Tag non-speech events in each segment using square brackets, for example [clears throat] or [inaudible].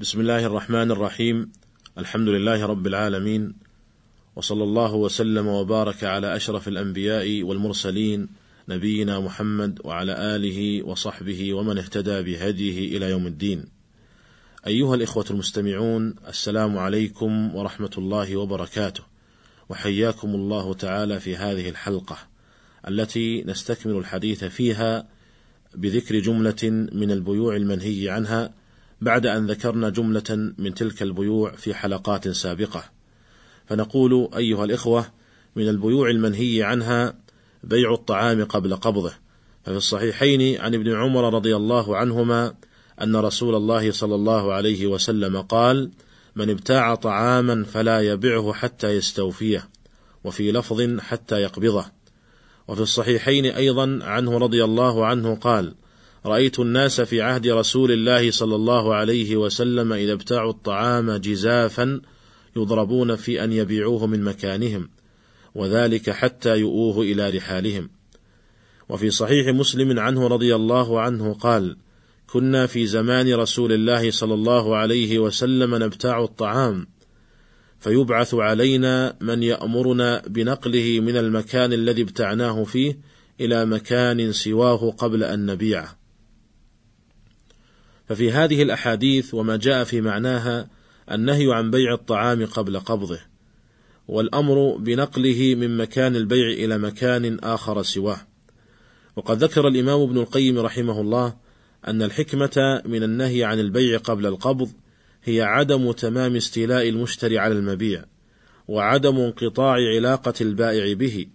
بسم الله الرحمن الرحيم الحمد لله رب العالمين وصلى الله وسلم وبارك على أشرف الأنبياء والمرسلين نبينا محمد وعلى آله وصحبه ومن اهتدى بهديه إلى يوم الدين. أيها الإخوة المستمعون السلام عليكم ورحمة الله وبركاته. وحياكم الله تعالى في هذه الحلقة التي نستكمل الحديث فيها بذكر جملة من البيوع المنهي عنها بعد أن ذكرنا جملة من تلك البيوع في حلقات سابقة. فنقول أيها الإخوة من البيوع المنهي عنها بيع الطعام قبل قبضه ففي الصحيحين عن ابن عمر رضي الله عنهما أن رسول الله صلى الله عليه وسلم قال من ابتاع طعاما فلا يبعه حتى يستوفيه وفي لفظ حتى يقبضه وفي الصحيحين أيضا عنه رضي الله عنه قال رأيت الناس في عهد رسول الله صلى الله عليه وسلم إذا ابتاعوا الطعام جزافا يضربون في أن يبيعوه من مكانهم وذلك حتى يؤوه إلى رحالهم. وفي صحيح مسلم عنه رضي الله عنه قال كنا في زمان رسول الله صلى الله عليه وسلم نبتاع الطعام فيبعث علينا من يأمرنا بنقله من المكان الذي ابتعناه فيه إلى مكان سواه قبل أن نبيعه. ففي هذه الأحاديث وما جاء في معناها النهي عن بيع الطعام قبل قبضه والأمر بنقله من مكان البيع إلى مكان آخر سواه. وقد ذكر الإمام ابن القيم رحمه الله أن الحكمة من النهي عن البيع قبل القبض هي عدم تمام استيلاء المشتري على المبيع وعدم انقطاع علاقة البائع به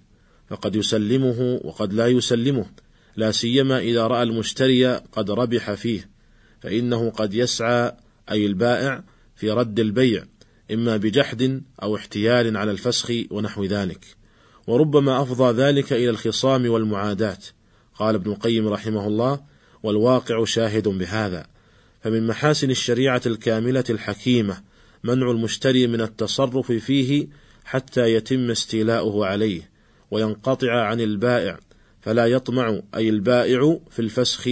فقد يسلمه وقد لا يسلمه لا سيما إذا رأى المشتري قد ربح فيه. فإنه قد يسعى أي البائع في رد البيع إما بجحد أو احتيال على الفسخ ونحو ذلك. وربما أفضى ذلك إلى الخصام والمعاداة قال ابن القيم رحمه الله والواقع شاهد بهذا. فمن محاسن الشريعة الكاملة الحكيمة منع المشتري من التصرف فيه حتى يتم استيلاؤه عليه وينقطع عن البائع فلا يطمع أي البائع في الفسخ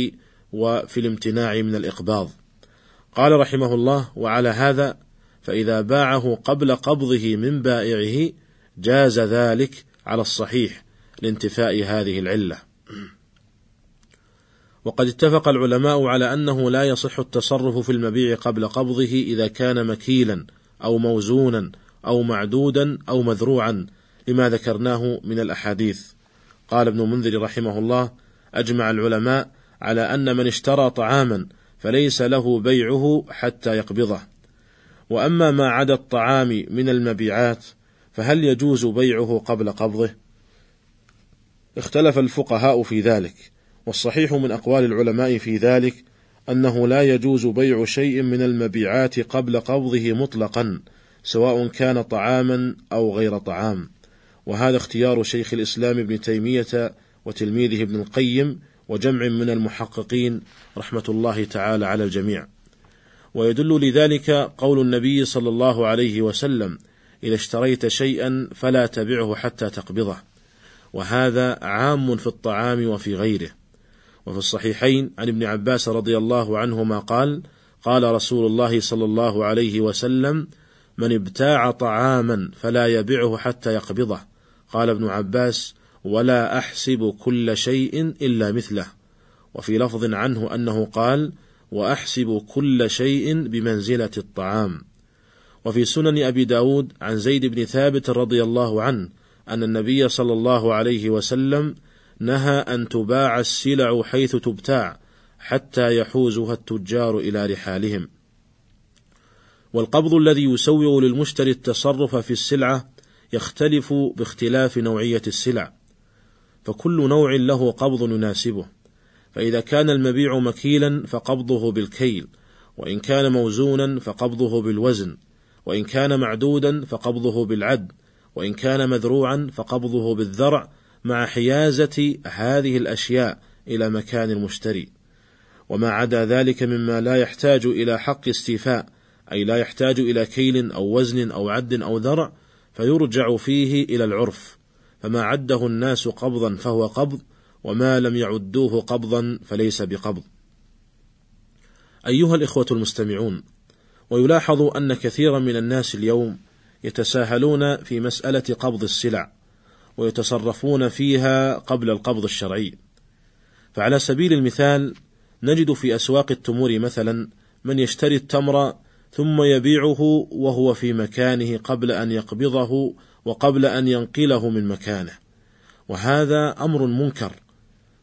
وفي الامتناع من الإقباض قال رحمه الله وعلى هذا فإذا باعه قبل قبضه من بائعه جاز ذلك على الصحيح لانتفاء هذه العلة. [clears throat] وقد اتفق العلماء على أنه لا يصح التصرف في المبيع قبل قبضه إذا كان مكيلا أو موزونا أو معدودا أو مذروعا لما ذكرناه من الأحاديث. قال ابن منذر رحمه الله: أجمع العلماء على أن من اشترى طعاما فليس له بيعه حتى يقبضه. وأما ما عدا الطعام من المبيعات فهل يجوز بيعه قبل قبضه؟ اختلف الفقهاء في ذلك والصحيح من أقوال العلماء في ذلك أنه لا يجوز بيع شيء من المبيعات قبل قبضه مطلقا سواء كان طعاما أو غير طعام. وهذا اختيار شيخ الإسلام ابن تيمية وتلميذه ابن القيم وجمع من المحققين رحمة الله تعالى على الجميع. ويدل لذلك قول النبي صلى الله عليه وسلم إذا اشتريت شيئا فلا تبعه حتى تقبضه وهذا عام في الطعام وفي غيره. وفي الصحيحين عن ابن عباس رضي الله عنهما قال قال رسول الله صلى الله عليه وسلم من ابتاع طعاما فلا يبعه حتى يقبضه قال ابن عباس ولا أحسب كل شيء إلا مثله. وفي لفظ عنه أنه قال وأحسب كل شيء بمنزلة الطعام. وفي سنن أبي داود عن زيد بن ثابت رضي الله عنه أن النبي صلى الله عليه وسلم نهى أن تباع السلع حيث تبتاع حتى يحوزها التجار إلى رحالهم. والقبض الذي يسوغ للمشتري التصرف في السلعة يختلف باختلاف نوعية السلع. فكل نوع له قبض يناسبه. فإذا كان المبيع مكيلا فقبضه بالكيل وإن كان موزونا فقبضه بالوزن وإن كان معدودا فقبضه بالعد وإن كان مذروعا فقبضه بالذرع مع حيازة هذه الأشياء إلى مكان المشتري. وما عدا ذلك مما لا يحتاج إلى حق استيفاء أي لا يحتاج إلى كيل أو وزن أو عد أو ذرع فيرجع فيه إلى العرف. فما عده الناس قبضا فهو قبض وما لم يعدوه قبضا فليس بقبض. أيها الإخوة المستمعون، ويلاحظ أن كثيرا من الناس اليوم يتساهلون في مسألة قبض السلع ويتصرفون فيها قبل القبض الشرعي فعلى سبيل المثال نجد في أسواق التمور مثلا من يشتري التمر ثم يبيعه وهو في مكانه قبل أن يقبضه وقبل أن ينقله من مكانه وهذا أمر منكر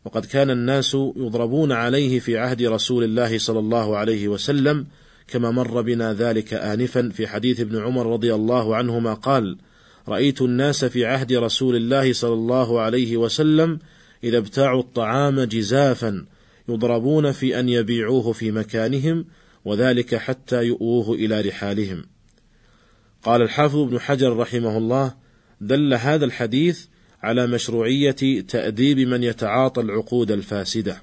وقد كان الناس يضربون عليه في عهد رسول الله صلى الله عليه وسلم كما مر بنا ذلك آنفا في حديث ابن عمر رضي الله عنهما قال: رأيت الناس في عهد رسول الله صلى الله عليه وسلم إذا ابتاعوا الطعام جزافا يضربون في أن يبيعوه في مكانهم وذلك حتى يؤوه إلى رحالهم. قال الحافظ ابن حجر رحمه الله: دل هذا الحديث على مشروعية تأديب من يتعاطى العقود الفاسدة،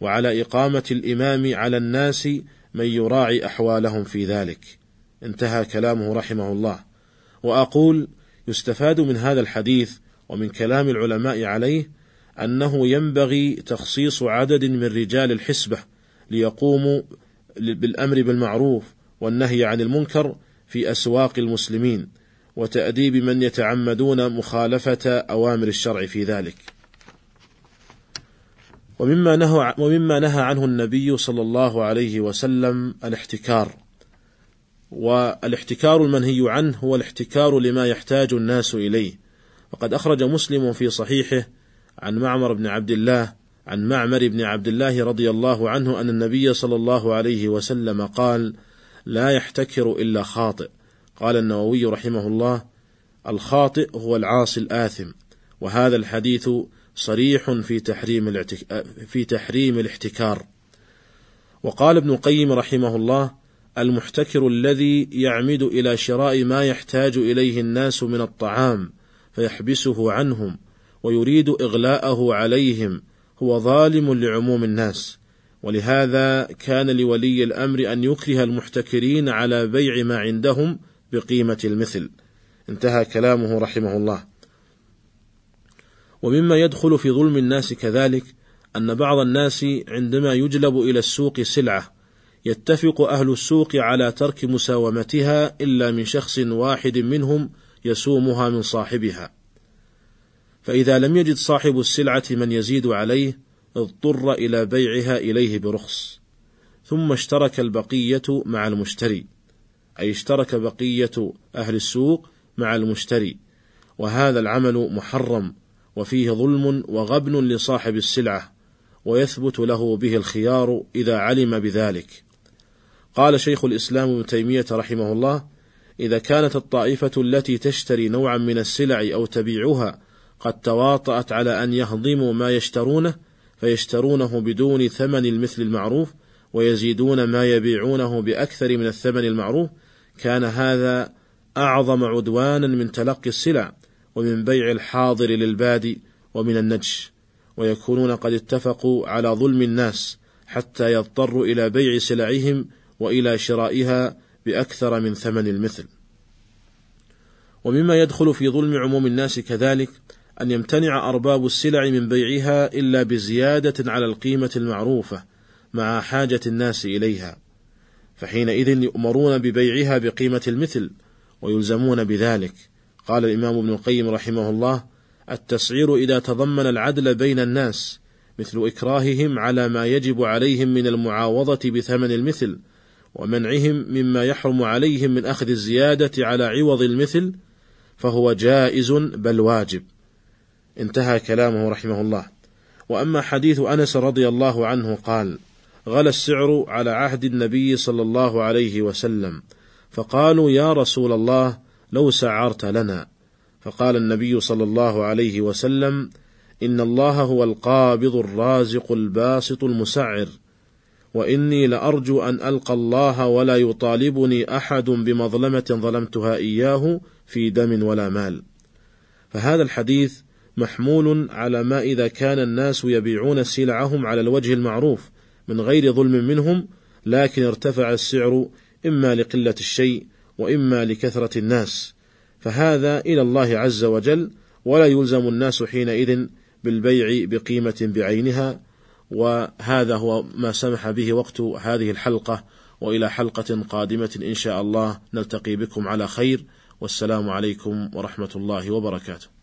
وعلى إقامة الإمام على الناس من يراعي أحوالهم في ذلك. انتهى كلامه رحمه الله. وأقول: يستفاد من هذا الحديث ومن كلام العلماء عليه أنه ينبغي تخصيص عدد من رجال الحسبة ليقوموا بالأمر بالمعروف والنهي عن المنكر في أسواق المسلمين وتأديب من يتعمدون مخالفة أوامر الشرع في ذلك. ومما نهى ومما نهى عنه النبي صلى الله عليه وسلم الاحتكار. والاحتكار المنهي عنه هو الاحتكار لما يحتاج الناس إليه. وقد أخرج مسلم في صحيحه عن معمر بن عبد الله عن معمر بن عبد الله رضي الله عنه أن النبي صلى الله عليه وسلم قال: لا يحتكر إلا خاطئ. قال النووي رحمه الله: الخاطئ هو العاصي الآثم، وهذا الحديث صريح في تحريم في تحريم الاحتكار. وقال ابن القيم رحمه الله: المحتكر الذي يعمد إلى شراء ما يحتاج إليه الناس من الطعام فيحبسه عنهم ويريد إغلاءه عليهم هو ظالم لعموم الناس ولهذا كان لولي الأمر أن يكره المحتكرين على بيع ما عندهم بقيمة المثل. انتهى كلامه رحمه الله. ومما يدخل في ظلم الناس كذلك أن بعض الناس عندما يجلب إلى السوق سلعة يتفق أهل السوق على ترك مساومتها إلا من شخص واحد منهم يسومها من صاحبها. فإذا لم يجد صاحب السلعة من يزيد عليه اضطر إلى بيعها إليه برخص ثم اشترك البقية مع المشتري أي اشترك بقية أهل السوق مع المشتري وهذا العمل محرم وفيه ظلم وغبن لصاحب السلعة ويثبت له به الخيار إذا علم بذلك. قال شيخ الإسلام ابن تيمية رحمه الله إذا كانت الطائفة التي تشتري نوعا من السلع أو تبيعها قد تواطأت على أن يهضموا ما يشترونه فيشترونه بدون ثمن المثل المعروف ويزيدون ما يبيعونه بأكثر من الثمن المعروف. كان هذا أعظم عدوانا من تلقي السلع ومن بيع الحاضر للبادي ومن النجش. ويكونون قد اتفقوا على ظلم الناس حتى يضطروا إلى بيع سلعهم وإلى شرائها بأكثر من ثمن المثل. ومما يدخل في ظلم عموم الناس كذلك أن يمتنع أرباب السلع من بيعها إلا بزيادة على القيمة المعروفة مع حاجة الناس إليها، فحينئذ يؤمرون ببيعها بقيمة المثل ويلزمون بذلك. قال الإمام ابن القيم رحمه الله: التسعير إذا تضمن العدل بين الناس مثل إكراههم على ما يجب عليهم من المعاوضة بثمن المثل، ومنعهم مما يحرم عليهم من أخذ الزيادة على عوض المثل، فهو جائز بل واجب. انتهى كلامه رحمه الله. وأما حديث أنس رضي الله عنه قال غلى السعر على عهد النبي صلى الله عليه وسلم فقالوا يا رسول الله لو سعرت لنا. فقال النبي صلى الله عليه وسلم إن الله هو القابض الرازق الباسط المسعر وإني لأرجو أن ألقى الله ولا يطالبني أحد بمظلمة ظلمتها إياه في دم ولا مال. فهذا الحديث محمول على ما إذا كان الناس يبيعون سلعهم على الوجه المعروف من غير ظلم منهم لكن ارتفع السعر إما لقلة الشيء وإما لكثرة الناس. فهذا إلى الله عز وجل ولا يلزم الناس حينئذ بالبيع بقيمة بعينها. وهذا هو ما سمح به وقت هذه الحلقة وإلى حلقة قادمة إن شاء الله نلتقي بكم على خير. والسلام عليكم ورحمة الله وبركاته.